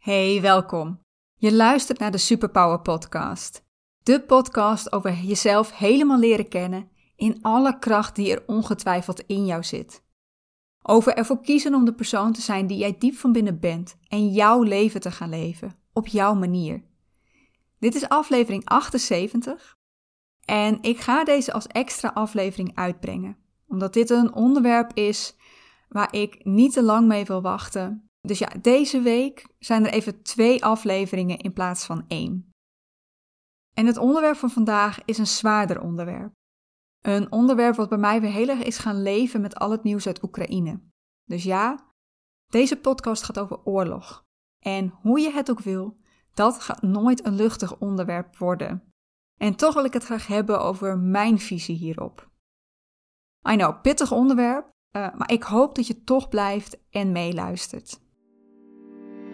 Hey, welkom. Je luistert naar de Superpower Podcast. De podcast over jezelf helemaal leren kennen in alle kracht die er ongetwijfeld in jou zit. Over ervoor kiezen om de persoon te zijn die jij diep van binnen bent en jouw leven te gaan leven, op jouw manier. Dit is aflevering 78 en ik ga deze als extra aflevering uitbrengen, omdat dit een onderwerp is waar ik niet te lang mee wil wachten dus ja, deze week zijn er even twee afleveringen in plaats van één. En het onderwerp van vandaag is een zwaarder onderwerp. Een onderwerp wat bij mij weer heel erg is gaan leven met al het nieuws uit Oekraïne. Dus ja, deze podcast gaat over oorlog. En hoe je het ook wil, dat gaat nooit een luchtig onderwerp worden. En toch wil ik het graag hebben over mijn visie hierop. I know, pittig onderwerp, uh, maar ik hoop dat je toch blijft en meeluistert.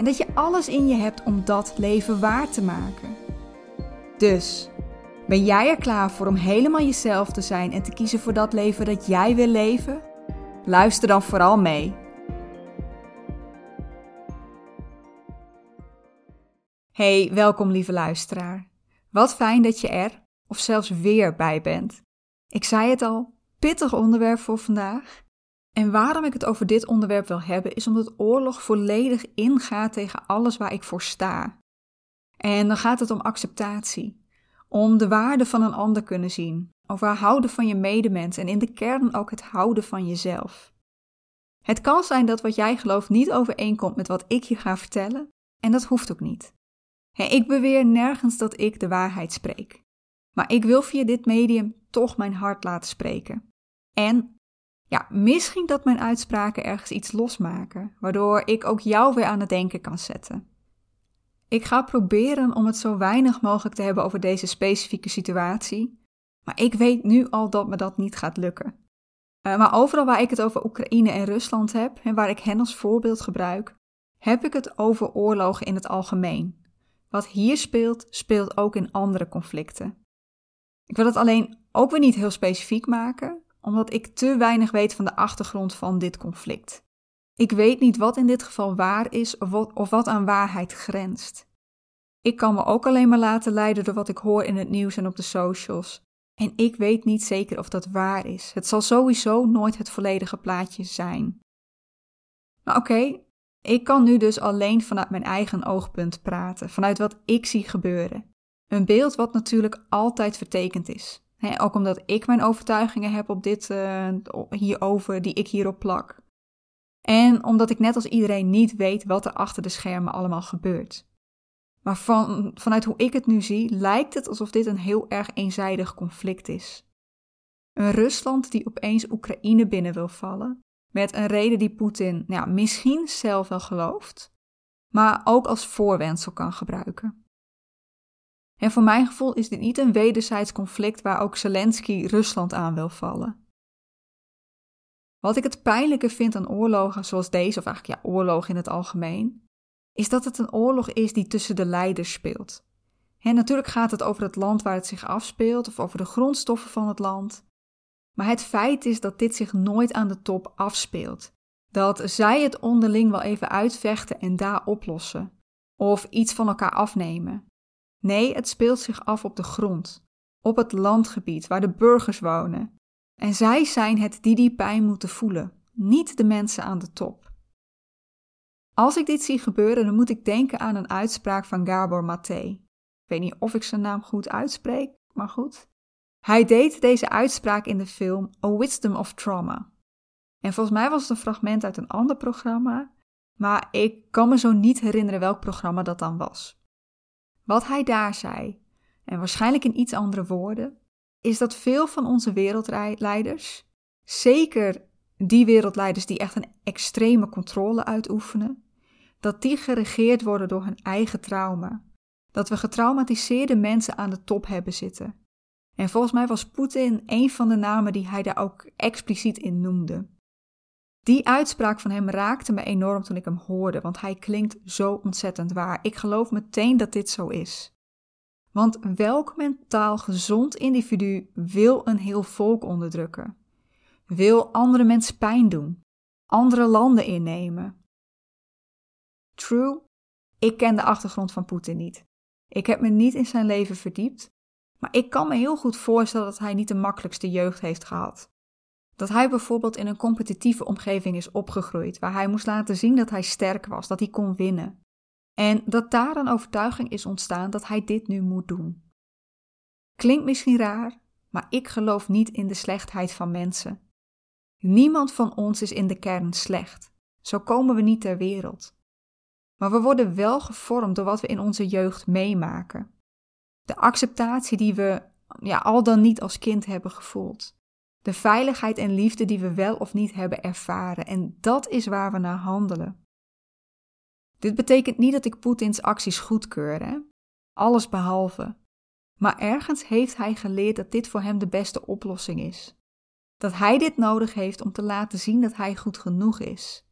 en dat je alles in je hebt om dat leven waar te maken. Dus, ben jij er klaar voor om helemaal jezelf te zijn en te kiezen voor dat leven dat jij wil leven? Luister dan vooral mee. Hey, welkom lieve luisteraar. Wat fijn dat je er, of zelfs weer bij bent. Ik zei het al, pittig onderwerp voor vandaag. En waarom ik het over dit onderwerp wil hebben, is omdat oorlog volledig ingaat tegen alles waar ik voor sta. En dan gaat het om acceptatie, om de waarde van een ander kunnen zien, over houden van je medemens en in de kern ook het houden van jezelf. Het kan zijn dat wat jij gelooft niet overeenkomt met wat ik je ga vertellen, en dat hoeft ook niet. ik beweer nergens dat ik de waarheid spreek. Maar ik wil via dit medium toch mijn hart laten spreken. En ja, misschien dat mijn uitspraken ergens iets losmaken, waardoor ik ook jou weer aan het denken kan zetten. Ik ga proberen om het zo weinig mogelijk te hebben over deze specifieke situatie, maar ik weet nu al dat me dat niet gaat lukken. Uh, maar overal waar ik het over Oekraïne en Rusland heb en waar ik hen als voorbeeld gebruik, heb ik het over oorlogen in het algemeen. Wat hier speelt, speelt ook in andere conflicten. Ik wil het alleen ook weer niet heel specifiek maken, omdat ik te weinig weet van de achtergrond van dit conflict. Ik weet niet wat in dit geval waar is of wat, of wat aan waarheid grenst. Ik kan me ook alleen maar laten leiden door wat ik hoor in het nieuws en op de socials. En ik weet niet zeker of dat waar is. Het zal sowieso nooit het volledige plaatje zijn. Maar oké, ik kan nu dus alleen vanuit mijn eigen oogpunt praten, vanuit wat ik zie gebeuren. Een beeld wat natuurlijk altijd vertekend is ook omdat ik mijn overtuigingen heb op dit, uh, hierover, die ik hierop plak. En omdat ik net als iedereen niet weet wat er achter de schermen allemaal gebeurt. Maar van, vanuit hoe ik het nu zie, lijkt het alsof dit een heel erg eenzijdig conflict is. Een Rusland die opeens Oekraïne binnen wil vallen, met een reden die Poetin nou, misschien zelf wel gelooft, maar ook als voorwendsel kan gebruiken. En voor mijn gevoel is dit niet een wederzijds conflict waar ook Zelensky Rusland aan wil vallen. Wat ik het pijnlijke vind aan oorlogen zoals deze, of eigenlijk ja, oorlog in het algemeen, is dat het een oorlog is die tussen de leiders speelt. En natuurlijk gaat het over het land waar het zich afspeelt of over de grondstoffen van het land. Maar het feit is dat dit zich nooit aan de top afspeelt. Dat zij het onderling wel even uitvechten en daar oplossen. Of iets van elkaar afnemen. Nee, het speelt zich af op de grond, op het landgebied waar de burgers wonen. En zij zijn het die die pijn moeten voelen, niet de mensen aan de top. Als ik dit zie gebeuren, dan moet ik denken aan een uitspraak van Gabor Maté. Ik weet niet of ik zijn naam goed uitspreek, maar goed. Hij deed deze uitspraak in de film A Wisdom of Trauma. En volgens mij was het een fragment uit een ander programma, maar ik kan me zo niet herinneren welk programma dat dan was. Wat hij daar zei, en waarschijnlijk in iets andere woorden, is dat veel van onze wereldleiders, zeker die wereldleiders die echt een extreme controle uitoefenen, dat die geregeerd worden door hun eigen trauma. Dat we getraumatiseerde mensen aan de top hebben zitten. En volgens mij was Poetin een van de namen die hij daar ook expliciet in noemde. Die uitspraak van hem raakte me enorm toen ik hem hoorde, want hij klinkt zo ontzettend waar. Ik geloof meteen dat dit zo is. Want welk mentaal gezond individu wil een heel volk onderdrukken? Wil andere mensen pijn doen? Andere landen innemen? True, ik ken de achtergrond van Poetin niet. Ik heb me niet in zijn leven verdiept, maar ik kan me heel goed voorstellen dat hij niet de makkelijkste jeugd heeft gehad. Dat hij bijvoorbeeld in een competitieve omgeving is opgegroeid, waar hij moest laten zien dat hij sterk was, dat hij kon winnen. En dat daar een overtuiging is ontstaan dat hij dit nu moet doen. Klinkt misschien raar, maar ik geloof niet in de slechtheid van mensen. Niemand van ons is in de kern slecht. Zo komen we niet ter wereld. Maar we worden wel gevormd door wat we in onze jeugd meemaken. De acceptatie die we ja, al dan niet als kind hebben gevoeld. De veiligheid en liefde die we wel of niet hebben ervaren. En dat is waar we naar handelen. Dit betekent niet dat ik Poetins acties goedkeur, hè? alles behalve. Maar ergens heeft hij geleerd dat dit voor hem de beste oplossing is. Dat hij dit nodig heeft om te laten zien dat hij goed genoeg is.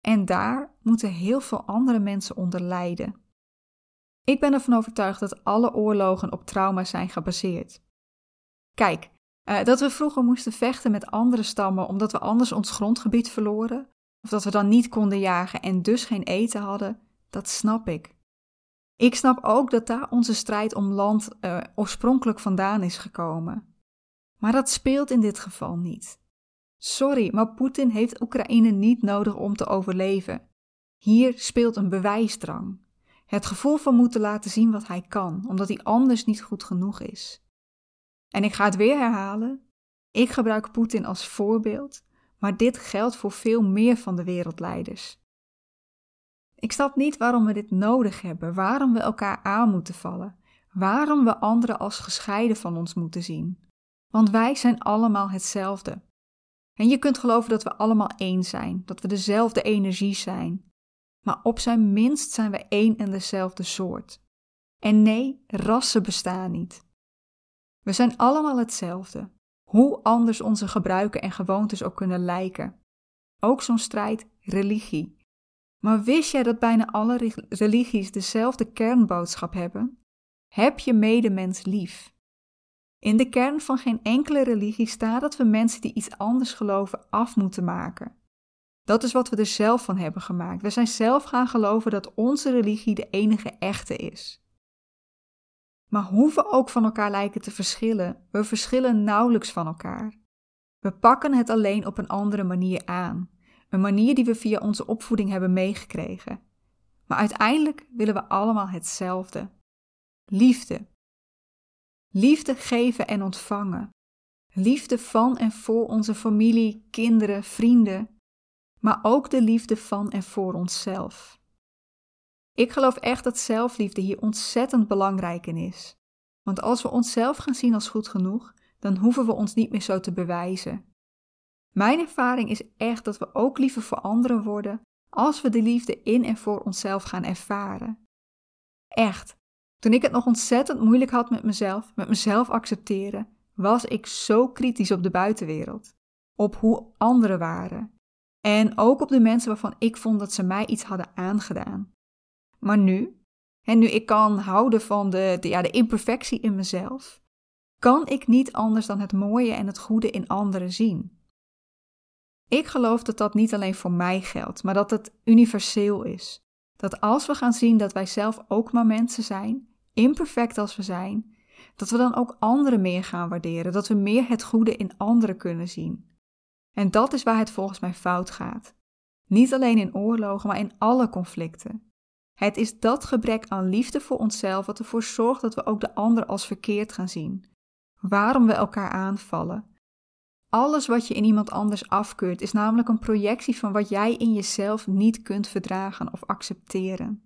En daar moeten heel veel andere mensen onder lijden. Ik ben ervan overtuigd dat alle oorlogen op trauma zijn gebaseerd. Kijk, uh, dat we vroeger moesten vechten met andere stammen omdat we anders ons grondgebied verloren, of dat we dan niet konden jagen en dus geen eten hadden, dat snap ik. Ik snap ook dat daar onze strijd om land uh, oorspronkelijk vandaan is gekomen. Maar dat speelt in dit geval niet. Sorry, maar Poetin heeft Oekraïne niet nodig om te overleven. Hier speelt een bewijsdrang. Het gevoel van moeten laten zien wat hij kan, omdat hij anders niet goed genoeg is. En ik ga het weer herhalen. Ik gebruik Poetin als voorbeeld, maar dit geldt voor veel meer van de wereldleiders. Ik snap niet waarom we dit nodig hebben, waarom we elkaar aan moeten vallen, waarom we anderen als gescheiden van ons moeten zien. Want wij zijn allemaal hetzelfde. En je kunt geloven dat we allemaal één zijn, dat we dezelfde energie zijn. Maar op zijn minst zijn we één en dezelfde soort. En nee, rassen bestaan niet. We zijn allemaal hetzelfde, hoe anders onze gebruiken en gewoontes ook kunnen lijken. Ook zo'n strijd religie. Maar wist jij dat bijna alle religies dezelfde kernboodschap hebben? Heb je medemens lief. In de kern van geen enkele religie staat dat we mensen die iets anders geloven af moeten maken. Dat is wat we er zelf van hebben gemaakt. We zijn zelf gaan geloven dat onze religie de enige echte is. Maar hoe we ook van elkaar lijken te verschillen, we verschillen nauwelijks van elkaar. We pakken het alleen op een andere manier aan, een manier die we via onze opvoeding hebben meegekregen. Maar uiteindelijk willen we allemaal hetzelfde: liefde. Liefde geven en ontvangen. Liefde van en voor onze familie, kinderen, vrienden, maar ook de liefde van en voor onszelf. Ik geloof echt dat zelfliefde hier ontzettend belangrijk in is. Want als we onszelf gaan zien als goed genoeg, dan hoeven we ons niet meer zo te bewijzen. Mijn ervaring is echt dat we ook liever voor anderen worden als we de liefde in en voor onszelf gaan ervaren. Echt, toen ik het nog ontzettend moeilijk had met mezelf, met mezelf accepteren, was ik zo kritisch op de buitenwereld, op hoe anderen waren. En ook op de mensen waarvan ik vond dat ze mij iets hadden aangedaan. Maar nu, en nu ik kan houden van de, ja, de imperfectie in mezelf, kan ik niet anders dan het mooie en het goede in anderen zien. Ik geloof dat dat niet alleen voor mij geldt, maar dat het universeel is. Dat als we gaan zien dat wij zelf ook maar mensen zijn, imperfect als we zijn, dat we dan ook anderen meer gaan waarderen, dat we meer het goede in anderen kunnen zien. En dat is waar het volgens mij fout gaat. Niet alleen in oorlogen, maar in alle conflicten. Het is dat gebrek aan liefde voor onszelf wat ervoor zorgt dat we ook de ander als verkeerd gaan zien. Waarom we elkaar aanvallen. Alles wat je in iemand anders afkeurt is namelijk een projectie van wat jij in jezelf niet kunt verdragen of accepteren.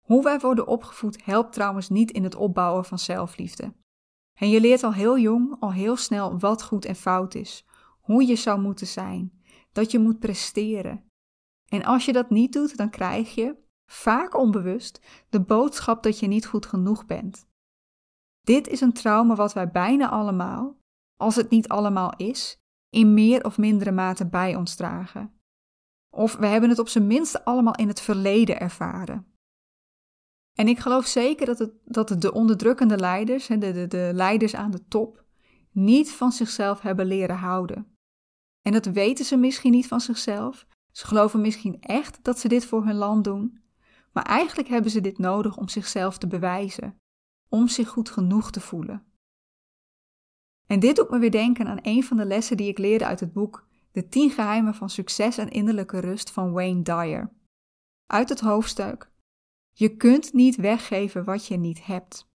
Hoe wij worden opgevoed helpt trouwens niet in het opbouwen van zelfliefde. En je leert al heel jong, al heel snel wat goed en fout is, hoe je zou moeten zijn, dat je moet presteren, En als je dat niet doet, dan krijg je, vaak onbewust, de boodschap dat je niet goed genoeg bent. Dit is een trauma wat wij bijna allemaal, als het niet allemaal is, in meer of mindere mate bij ons dragen. Of we hebben het op zijn minst allemaal in het verleden ervaren. En ik geloof zeker dat, het, dat de onderdrukkende leiders, de, de, de leiders aan de top, niet van zichzelf hebben leren houden. En dat weten ze misschien niet van zichzelf. Ze geloven misschien echt dat ze dit voor hun land doen. Maar eigenlijk hebben ze dit nodig om zichzelf te bewijzen, om zich goed genoeg te voelen. En dit doet me weer denken aan een van de lessen die ik leerde uit het boek De 10 geheimen van succes en innerlijke rust van Wayne Dyer. Uit het hoofdstuk Je kunt niet weggeven wat je niet hebt.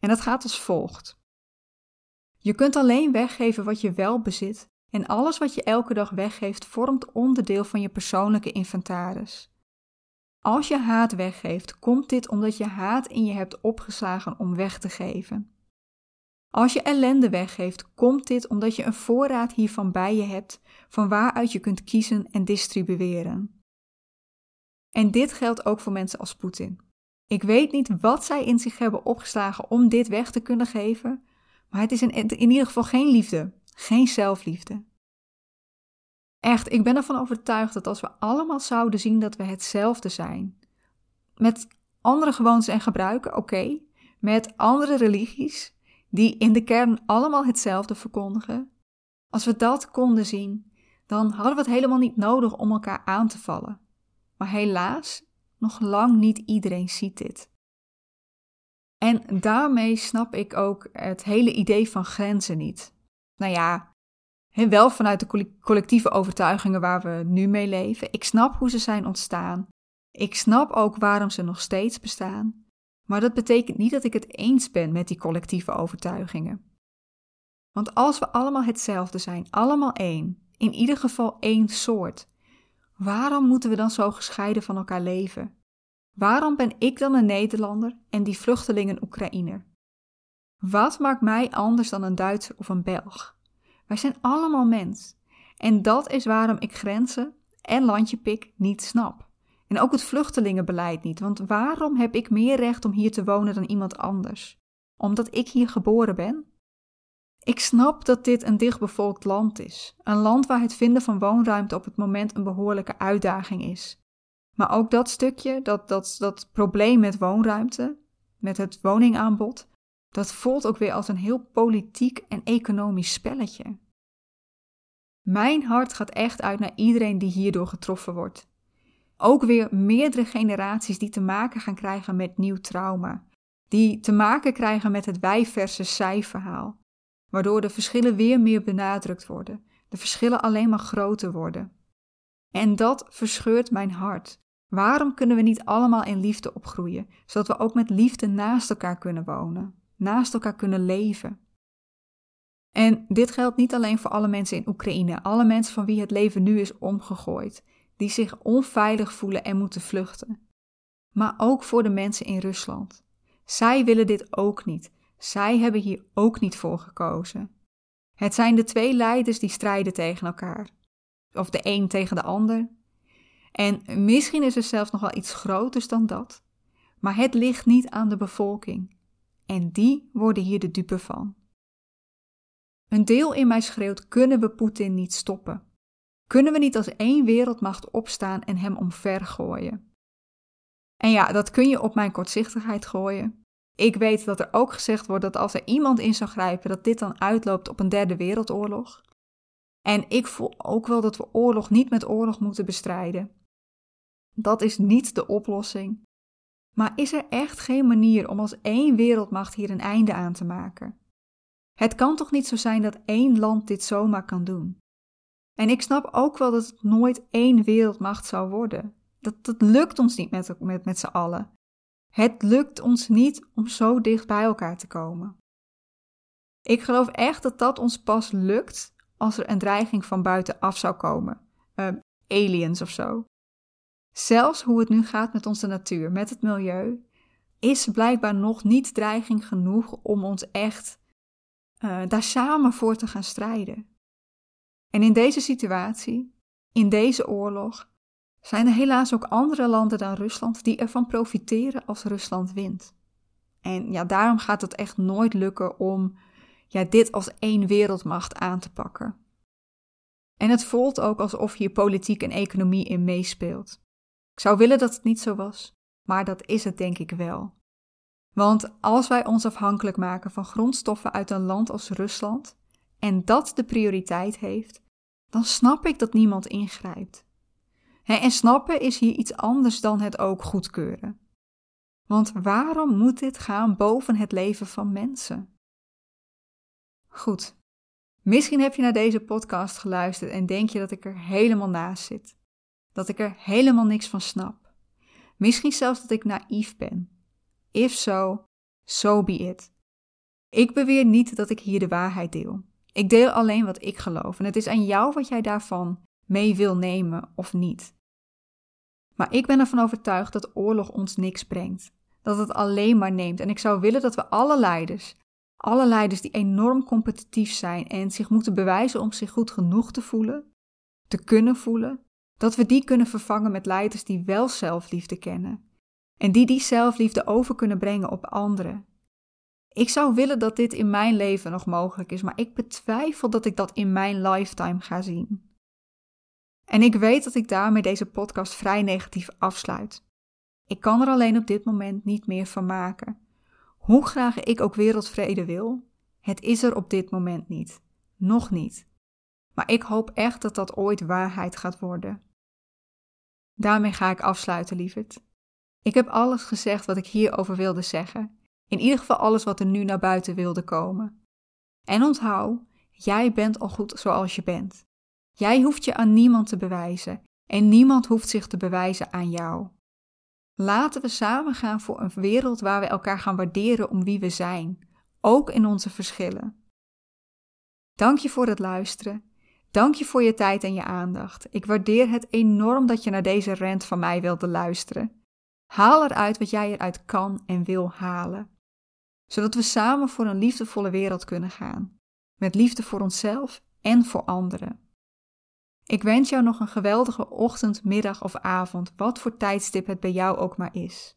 En dat gaat als volgt. Je kunt alleen weggeven wat je wel bezit en alles wat je elke dag weggeeft vormt onderdeel van je persoonlijke inventaris. Als je haat weggeeft, komt dit omdat je haat in je hebt opgeslagen om weg te geven. Als je ellende weggeeft, komt dit omdat je een voorraad hiervan bij je hebt, van waaruit je kunt kiezen en distribueren. En dit geldt ook voor mensen als Poetin. Ik weet niet wat zij in zich hebben opgeslagen om dit weg te kunnen geven, maar het is in, ieder geval geen liefde, geen zelfliefde. Echt, ik ben ervan overtuigd dat als we allemaal zouden zien dat we hetzelfde zijn, met andere gewoontes en gebruiken, oké, met andere religies, die in de kern allemaal hetzelfde verkondigen, als we dat konden zien, dan hadden we het helemaal niet nodig om elkaar aan te vallen. Maar helaas, nog lang niet iedereen ziet dit. En daarmee snap ik ook het hele idee van grenzen niet. Nou ja, wel vanuit de collectieve overtuigingen waar we nu mee leven. Ik snap hoe ze zijn ontstaan. Ik snap ook waarom ze nog steeds bestaan. Maar dat betekent niet dat ik het eens ben met die collectieve overtuigingen. Want als we allemaal hetzelfde zijn, allemaal één, in ieder geval één soort, waarom moeten we dan zo gescheiden van elkaar leven? Waarom ben ik dan een Nederlander en die vluchteling een Oekraïner? Wat maakt mij anders dan een Duitser of een Belg? Wij zijn allemaal mens. En dat is waarom ik grenzen en landjepik niet snap. En ook het vluchtelingenbeleid niet, want waarom heb ik meer recht om hier te wonen dan iemand anders? Omdat ik hier geboren ben? Ik snap dat dit een dichtbevolkt land is, een land waar het vinden van woonruimte op het moment een behoorlijke uitdaging is. Maar ook dat stukje, dat, dat, dat probleem met woonruimte, met het woningaanbod, dat voelt ook weer als een heel politiek en economisch spelletje. Mijn hart gaat echt uit naar iedereen die hierdoor getroffen wordt. Ook weer meerdere generaties die te maken gaan krijgen met nieuw trauma. Die te maken krijgen met het wij versus zij verhaal. Waardoor de verschillen weer meer benadrukt worden. De verschillen alleen maar groter worden. En dat verscheurt mijn hart. Waarom kunnen we niet allemaal in liefde opgroeien, zodat we ook met liefde naast elkaar kunnen wonen, naast elkaar kunnen leven? En dit geldt niet alleen voor alle mensen in Oekraïne, alle mensen van wie het leven nu is omgegooid, die zich onveilig voelen en moeten vluchten. Maar ook voor de mensen in Rusland. Zij willen dit ook niet. Zij hebben hier ook niet voor gekozen. Het zijn de twee leiders die strijden tegen elkaar. Of de een tegen de ander. En misschien is er zelfs nog wel iets groters dan dat. Maar het ligt niet aan de bevolking. En die worden hier de dupe van. Een deel in mij schreeuwt: kunnen we Poetin niet stoppen? Kunnen we niet als één wereldmacht opstaan en hem omver gooien? En ja, dat kun je op mijn kortzichtigheid gooien. Ik weet dat er ook gezegd wordt dat als er iemand in zou grijpen, dat dit dan uitloopt op een derde wereldoorlog. En ik voel ook wel dat we oorlog niet met oorlog moeten bestrijden. Dat is niet de oplossing. Maar is er echt geen manier om als één wereldmacht hier een einde aan te maken? Het kan toch niet zo zijn dat één land dit zomaar kan doen? En ik snap ook wel dat het nooit één wereldmacht zou worden. Dat, dat lukt ons niet met, met, met z'n allen. Het lukt ons niet om zo dicht bij elkaar te komen. Ik geloof echt dat dat ons pas lukt als er een dreiging van buitenaf zou komen. Uh, aliens of zo. Zelfs hoe het nu gaat met onze natuur, met het milieu, is blijkbaar nog niet dreiging genoeg om ons echt uh, daar samen voor te gaan strijden. En in deze situatie, in deze oorlog, zijn er helaas ook andere landen dan Rusland die ervan profiteren als Rusland wint. En ja, daarom gaat het echt nooit lukken om ja, dit als één wereldmacht aan te pakken. En het voelt ook alsof hier politiek en economie in meespeelt. Ik zou willen dat het niet zo was, maar dat is het denk ik wel. Want als wij ons afhankelijk maken van grondstoffen uit een land als Rusland en dat de prioriteit heeft, dan snap ik dat niemand ingrijpt. en snappen is hier iets anders dan het ook goedkeuren. Want waarom moet dit gaan boven het leven van mensen? Goed, misschien heb je naar deze podcast geluisterd en denk je dat ik er helemaal naast zit. Dat ik er helemaal niks van snap. Misschien zelfs dat ik naïef ben. If so, so be it. Ik beweer niet dat ik hier de waarheid deel. Ik deel alleen wat ik geloof en het is aan jou wat jij daarvan mee wil nemen of niet. Maar ik ben ervan overtuigd dat oorlog ons niks brengt, dat het alleen maar neemt en ik zou willen dat we alle leiders, alle leiders die enorm competitief zijn en zich moeten bewijzen om zich goed genoeg te voelen, te kunnen voelen, dat we die kunnen vervangen met leiders die wel zelfliefde kennen en die die zelfliefde over kunnen brengen op anderen. Ik zou willen dat dit in mijn leven nog mogelijk is, maar ik betwijfel dat ik dat in mijn lifetime ga zien. En ik weet dat ik daarmee deze podcast vrij negatief afsluit. Ik kan er alleen op dit moment niet meer van maken. Hoe graag ik ook wereldvrede wil, het is er op dit moment niet. Nog niet. Maar ik hoop echt dat dat ooit waarheid gaat worden. Daarmee ga ik afsluiten, lieverd. Ik heb alles gezegd wat ik hierover wilde zeggen. In ieder geval alles wat er nu naar buiten wilde komen. En onthoud, jij bent al goed zoals je bent. Jij hoeft je aan niemand te bewijzen en niemand hoeft zich te bewijzen aan jou. Laten we samen gaan voor een wereld waar we elkaar gaan waarderen om wie we zijn, ook in onze verschillen. Dank je voor het luisteren. Dank je voor je tijd en je aandacht. Ik waardeer het enorm dat je naar deze rant van mij wilde luisteren. Haal eruit wat jij eruit kan en wil halen, zodat we samen voor een liefdevolle wereld kunnen gaan, met liefde voor onszelf en voor anderen. Ik wens jou nog een geweldige ochtend, middag of avond, wat voor tijdstip het bij jou ook maar is.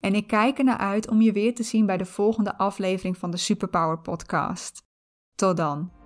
En ik kijk ernaar uit om je weer te zien bij de volgende aflevering van de Superpower Podcast. Tot dan.